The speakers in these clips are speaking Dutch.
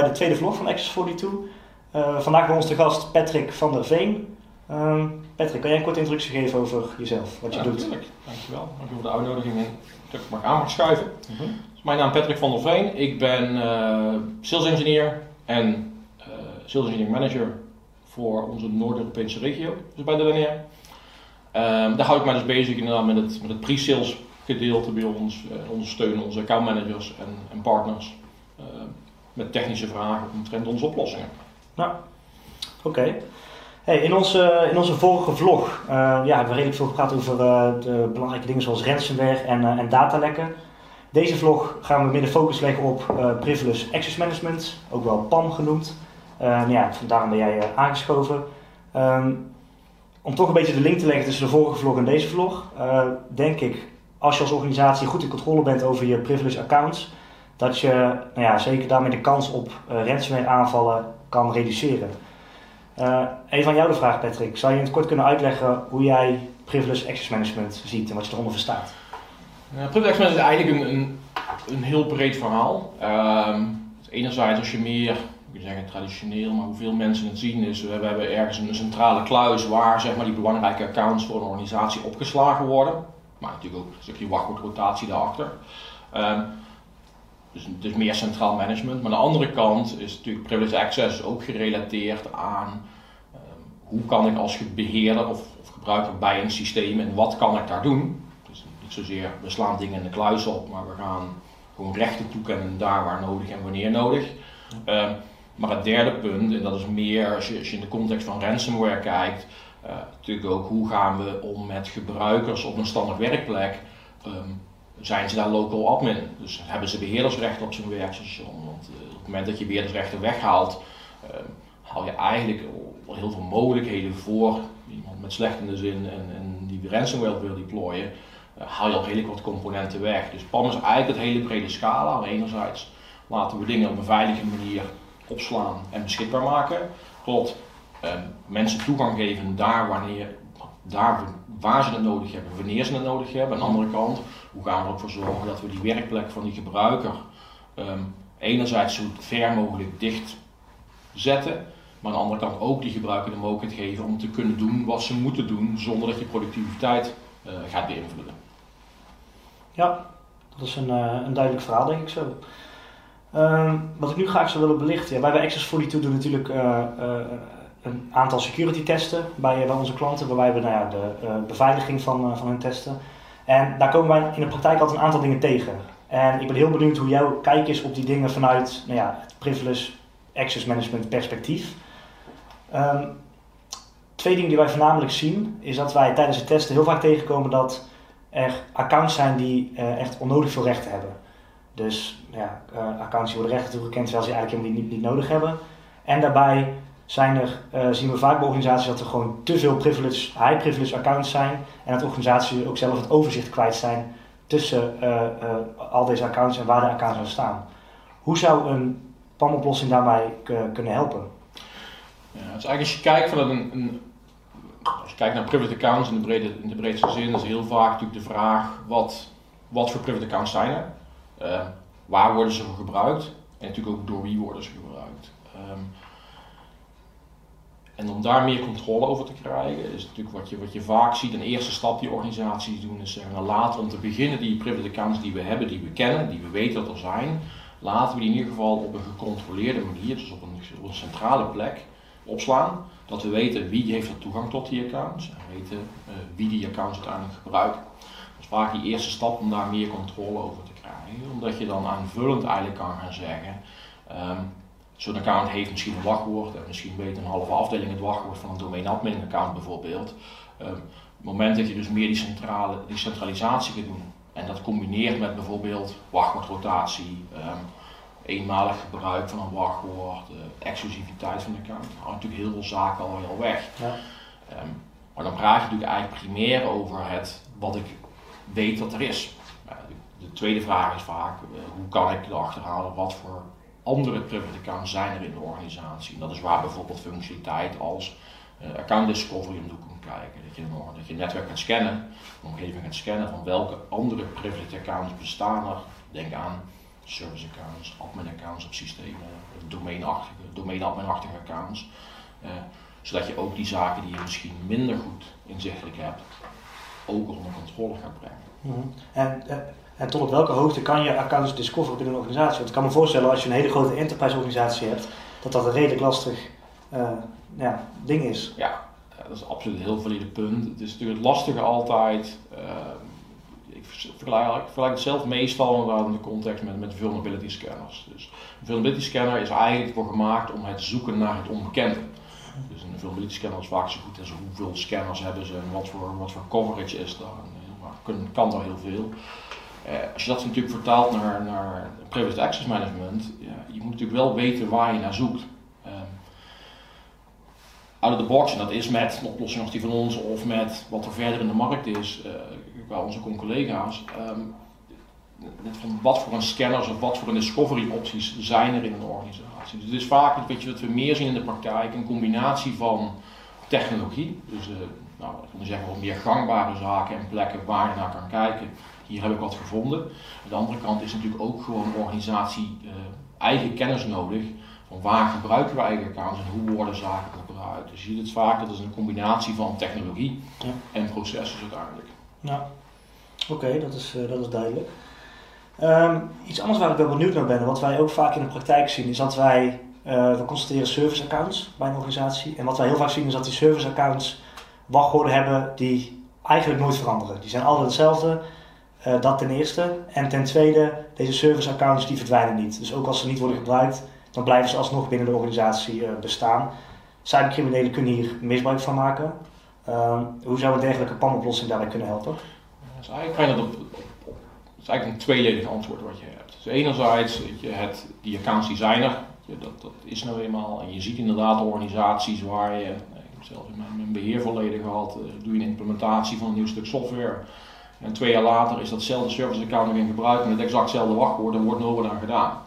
bij de tweede vlog van Access 42. Uh, vandaag bij ons de gast Patrick van der Veen. Uh, Patrick, kan jij een korte introductie geven over jezelf, wat je ja, doet? Natuurlijk, dankjewel. Dank voor de uitnodiging en dat ik mag aan mag schuiven. -hmm. dus mijn naam is Patrick van der Veen. Ik ben uh, sales engineer en uh, sales engineering manager voor onze Noord-Europese regio, dus bij de WNR. Um, daar hou ik mij dus bezig inderdaad met het, met het pre-sales gedeelte bij ons. Uh, ondersteunen onze accountmanagers en, en partners uh, met technische vragen omtrent onze oplossingen. Nou, oké. Hey, in, onze, in onze vorige vlog uh, ja, hebben we redelijk veel gepraat over de belangrijke dingen zoals ransomware en, en datalekken. Deze vlog gaan we meer de focus leggen op Privileged Access Management, ook wel PAM genoemd. nou ja, daarom ben jij aangeschoven. Um, om toch een beetje de link te leggen tussen de vorige vlog en deze vlog, denk ik, als je als organisatie goed in controle bent over je privileged accounts, dat je nou ja, zeker daarmee de kans op uh, ransomware aanvallen kan reduceren. Uh, even aan jou de vraag, Patrick. Zou je in het kort kunnen uitleggen hoe jij privileged access management ziet en wat je eronder verstaat? Ja, privileged access management is eigenlijk een, een, een heel breed verhaal. Um, enerzijds als je meer je zeggen traditioneel, maar hoeveel mensen het zien is, we hebben ergens een centrale kluis waar zeg maar, die belangrijke accounts voor een organisatie opgeslagen worden. Maar natuurlijk ook een stukje wachtwoordrotatie daarachter. Um, dus, dus meer centraal management. Maar aan de andere kant is natuurlijk privileged access ook gerelateerd aan um, hoe kan ik als beheerder of, of, gebruiker bij een systeem en wat kan ik daar doen. Dus niet zozeer we slaan dingen in de kluis op, maar we gaan gewoon rechten toekennen daar waar nodig en wanneer nodig. Um, maar het derde punt, en dat is meer als je, in de context van ransomware kijkt, uh, natuurlijk ook hoe gaan we om met gebruikers op een standaard werkplek. Um, zijn ze daar local admin? Dus hebben ze beheerdersrecht op zijn werkstation? Want uh, op het moment dat je beheerdersrechten weghaalt, uh, haal je eigenlijk al heel veel mogelijkheden voor iemand met slecht in de zin en, en die ransomware wil deployen, haal je al redelijk wat componenten weg. Dus PAM is eigenlijk het hele brede scala. Enerzijds laten we dingen op een veilige manier opslaan en beschikbaar maken, tot uh, mensen toegang geven daar, wanneer, daar waar ze het nodig hebben, wanneer ze het nodig hebben. Aan de andere kant, hoe gaan we ervoor zorgen dat we die werkplek van die gebruiker um, enerzijds zo ver mogelijk dicht zetten, maar aan de andere kant ook die gebruiker de mogelijkheid geven om te kunnen doen wat ze moeten doen zonder dat je productiviteit uh, gaat beïnvloeden. Ja, dat is een, uh, een duidelijk verhaal denk ik zo. Uh, wat ik nu graag zou willen belichten. Ja, wij bij Access 42 doen natuurlijk uh, een aantal security testen bij, bij onze klanten, waarbij we nou ja, de beveiliging van, van hun testen. En daar komen wij in de praktijk altijd een aantal dingen tegen. En ik ben heel benieuwd hoe jouw kijk is op die dingen vanuit nou ja, het privilege access management perspectief. Um, twee dingen die wij voornamelijk zien, is dat wij tijdens het testen heel vaak tegenkomen dat er accounts zijn die echt onnodig veel rechten hebben. Dus ja, uh, accounts die worden rechten toegekend terwijl ze eigenlijk helemaal niet, niet, nodig hebben. En daarbij zijn er, uh, zien we vaak bij organisaties dat er gewoon te veel privilege, high privilege accounts zijn. En dat organisaties ook zelf het overzicht kwijt zijn tussen uh, al deze accounts en waar de accounts aan staan. Hoe zou een PAM-oplossing daarbij kunnen helpen? Ja, dus eigenlijk als je kijkt een, als je kijkt naar private accounts in de, brede, in de breedste zin, is heel vaak natuurlijk de vraag wat, wat voor private accounts zijn er? Waar worden ze voor gebruikt? En natuurlijk ook door wie worden ze gebruikt. Um, en om daar meer controle over te krijgen, is natuurlijk wat je, wat je vaak ziet. Een eerste stap die organisaties doen, is zeggen, nou, laten om te beginnen die private accounts die we hebben, die we kennen, die we weten dat er zijn, laten we die in ieder geval op een gecontroleerde manier, dus op een, op een centrale plek, opslaan. Dat we weten wie heeft er toegang tot die accounts en weten uh, wie die accounts uiteindelijk gebruikt. Dat is vaak die eerste stap om daar meer controle over te krijgen. Omdat je dan aanvullend eigenlijk kan gaan zeggen. Um, Zo'n account heeft misschien een wachtwoord en misschien weet een halve afdeling het wachtwoord van een domain admin account bijvoorbeeld. Um, op het moment dat je dus meer die, centrale, die centralisatie gaat doen en dat combineert met bijvoorbeeld wachtwoordrotatie, um, eenmalig gebruik van een wachtwoord, uh, exclusiviteit van de account, dan natuurlijk heel veel zaken al heel weg. Ja. Um, maar dan praat je natuurlijk eigenlijk primair over het wat ik weet dat er is. De, de, tweede vraag is vaak, uh, hoe kan ik erachter halen wat voor andere private accounts zijn er in de organisatie. En dat is waar bijvoorbeeld functionaliteit als uh, account discovery om komt kijken. Dat je, je netwerk gaat scannen, de omgeving gaat scannen van welke andere private accounts bestaan er. Denk aan service accounts, admin accounts op systemen, domeinachtige, domain-adminachtige accounts. Uh, zodat je ook die zaken die je misschien minder goed inzichtelijk hebt, ook onder controle gaat brengen. Mhm. en, eh, en tot op welke hoogte kan je accounts discoveren binnen een organisatie? Want ik kan me voorstellen als je een hele grote enterprise organisatie hebt, dat dat een redelijk lastig uh, ja, ding is. Ja, dat is absoluut een heel valide punt. Het is natuurlijk het lastige altijd. Uh, ik vergelijk, ik vergelijk het zelf meestal in de context met, met vulnerability scanners. Dus een vulnerability scanner is eigenlijk voor gemaakt om het zoeken naar het onbekende. Dus vulnerability scanner is vaak zo goed als hoeveel scanners hebben ze en wat voor, wat voor coverage is daar. kan, kan daar heel veel. Eh, als je dat natuurlijk vertaalt naar, naar privileged access management, ja, je moet natuurlijk wel weten waar je naar zoekt. Um, out of the box, en dat is met een oplossing als die van ons of met wat er verder in de markt is, uh, qua onze collega's. Van wat voor een scanners of wat voor een discovery opties zijn er in een organisatie. Dus het is vaak, weet je, wat we meer zien in de praktijk, een combinatie van technologie, dus uh, nou, ik zeggen wat meer gangbare zaken en plekken waar je naar kan kijken. Hier heb ik wat gevonden. Aan de andere kant is natuurlijk ook gewoon organisatie uh, eigen kennis nodig van waar gebruiken we eigen accounts en hoe worden zaken gebruikt. Dus je ziet het vaak, dat is een combinatie van technologie ja. en processen uiteindelijk. Ja, oké, dat, is, uh, dat is duidelijk. Um, iets anders waar ik wel benieuwd naar ben, wat wij ook vaak in de praktijk zien, is dat wij, uh, we constateren service accounts bij een organisatie. En wat wij heel vaak zien is dat die service accounts wachtwoorden hebben die eigenlijk nooit veranderen. Die zijn altijd hetzelfde. Uh, dat ten eerste. En ten tweede, deze service accounts die verdwijnen niet. Dus ook als ze niet worden gebruikt, dan blijven ze alsnog binnen de organisatie uh, bestaan. Cybercriminelen kunnen hier misbruik van maken. Uh, hoe zou een dergelijke PAM-oplossing daarbij kunnen helpen? Dat is eigenlijk, op, is eigenlijk een tweeledig antwoord wat je hebt. Dus enerzijds, je, het, die accounts designer, dat, dat is nou eenmaal. En je ziet inderdaad organisaties waar je, ik heb zelf in mijn, mijn beheerverleden gehad, uh, doe je een implementatie van een nieuw stuk software en twee jaar later is datzelfde service account nog in gebruik met het exactzelfde wachtwoord en wordt nooit aan gedaan.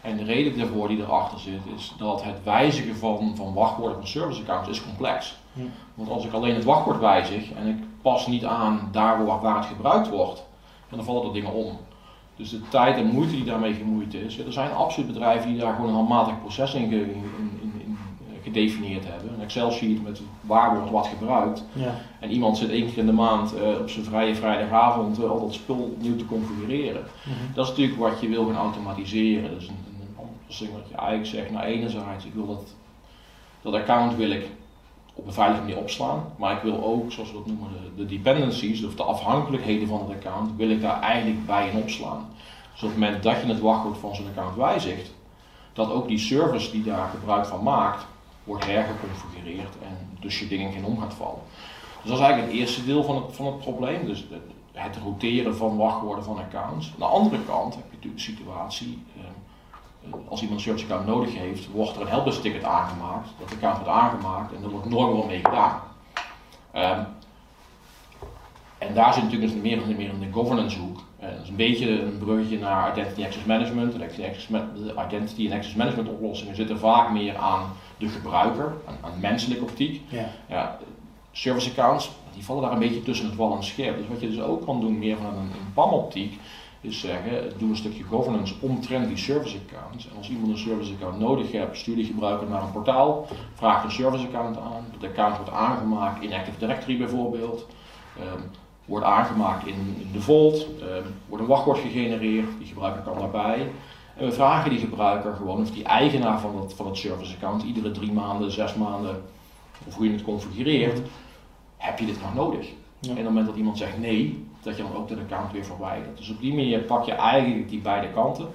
En de reden daarvoor die erachter zit, is dat het wijzigen van, van wachtwoorden van service accounts is complex. Ja. Want als ik alleen het wachtwoord wijzig en ik pas niet aan daar waar, waar het gebruikt wordt, dan vallen er dingen om. Dus de tijd en moeite die daarmee gemoeid is, er zijn absoluut bedrijven die daar gewoon een handmatig proces in, in, in, gedefinieerd hebben. Een Excel-sheet met waar wordt wat gebruikt. Ja. En iemand zit één keer in de maand uh, op zijn vrije vrijdagavond uh, al dat spul nieuw te configureren. Mm -hmm. Dat is natuurlijk wat je wil gaan automatiseren. Dus een, een oplossing wat je eigenlijk zegt, nou enerzijds, ik wil dat, dat account wil ik op een veilige manier opslaan. Maar ik wil ook, zoals we dat noemen, de, de dependencies, of de afhankelijkheden van het account, wil ik daar eigenlijk bij in opslaan. Dus op het moment dat je het wachtwoord van zo'n account wijzigt, dat ook die service die daar gebruik van maakt, wordt hergeconfigureerd en dus je dingen geen om gaat vallen. Dus dat is eigenlijk het eerste deel van het, van het probleem, dus het roteren van wachtwoorden van accounts. Aan de andere kant heb je natuurlijk de situatie, eh, als iemand een service account nodig heeft, wordt er een helpdesk ticket aangemaakt, dat account wordt aangemaakt en er wordt nooit mee gedaan. Um, en daar zit natuurlijk dus meer, meer in de governance hoek. Uh, dat is een beetje een bruggetje naar Identity Access Management. De Identity and Access Management oplossingen zitten vaak meer aan de gebruiker, aan, aan menselijke optiek. Ja. ja. service accounts, die vallen daar een beetje tussen het wal en scherp. Dus wat je dus ook kan doen, meer van een, een PAM-optiek, is zeggen, doe een stukje governance omtrent die service accounts. En als iemand een service account nodig heeft, stuur die gebruiker naar een portaal, vraag een service account aan. Dat account wordt aangemaakt in Active Directory bijvoorbeeld. Um, wordt aangemaakt in, in de Vault, um, wordt een wachtwoord gegenereerd, die gebruiker kan daarbij. En we vragen die gebruiker gewoon of die eigenaar van het, van het service account iedere drie maanden, zes maanden, of hoe je het configureert, heb je dit nog nodig? En op het moment dat iemand zegt nee, dat je dan ook de account weer verwijdert. Dus op die manier pak je eigenlijk die beide kanten.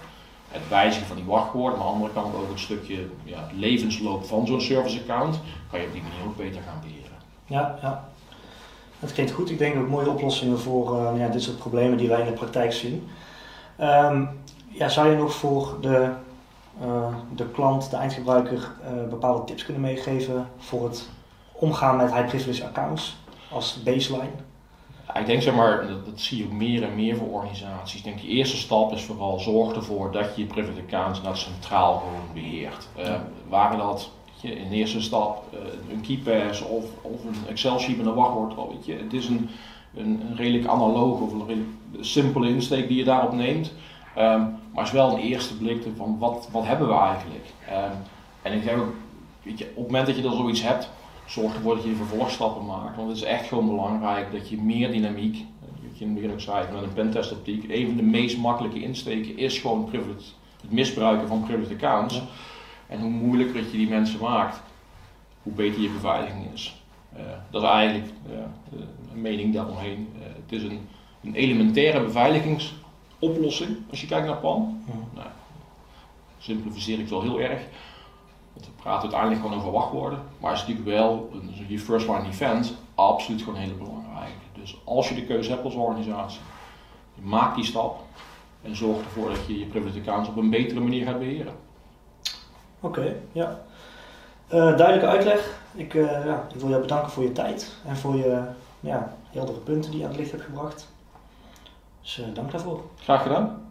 Het wijzigen van die wachtwoorden, maar aan de andere kant ook het stukje ja, levensloop van zo'n service account, kan je op die manier ook beter gaan beheren. Ja, ja. Dat klinkt goed. Ik denk ook mooie oplossingen voor uh, ja, dit soort problemen die wij in de praktijk zien. Um, ja, zou je nog voor de, uh, de klant, de eindgebruiker, uh, bepaalde tips kunnen meegeven voor het omgaan met high privilege accounts als baseline? Ik denk zeg maar, dat, dat, zie je ook meer en meer voor organisaties. Ik denk de eerste stap is vooral zorg ervoor dat je je privilege accounts dat centraal gewoon beheert. Uh, waren dat je, in de eerste stap een keypass of, of een Excel sheet met een wachtwoord, weet je, het is een, een, een redelijk analoog of een redelijk simpele insteek die je daarop neemt. Ehm, maar het is wel een eerste blik van wat, wat hebben we eigenlijk. Ehm, en ik zeg ook, weet je, op het moment dat je er zoiets hebt, zorg ervoor dat je vervolgstappen maakt. Want het is echt gewoon belangrijk dat je meer dynamiek, wat je in het begin ook zei, met een pentest optiek, een van de meest makkelijke insteken is gewoon privilege, het misbruiken van privileged accounts. Ja. En hoe moeilijker dat je die mensen maakt, hoe beter je beveiliging is. Eh, dat is eigenlijk een mening daaromheen. Eh, het is een, een elementaire beveiligingsoplossing als je kijkt naar PAN. Ja. Nou, simplificeer ik wel heel erg. Want we praten uiteindelijk gewoon over wachtwoorden. Maar het is natuurlijk wel, een- je first line defense, absoluut gewoon heel belangrijk. Dus als je de keuze hebt als organisatie, maak die stap. En zorg ervoor dat je je privileged accounts op een betere manier gaat beheren. Oké, ja. Eh, duidelijke uitleg. Ik, eh, ja, ik wil jou bedanken voor je tijd en voor je ja, heldere punten die je aan het licht hebt gebracht. Dus eh, dank daarvoor. Graag gedaan.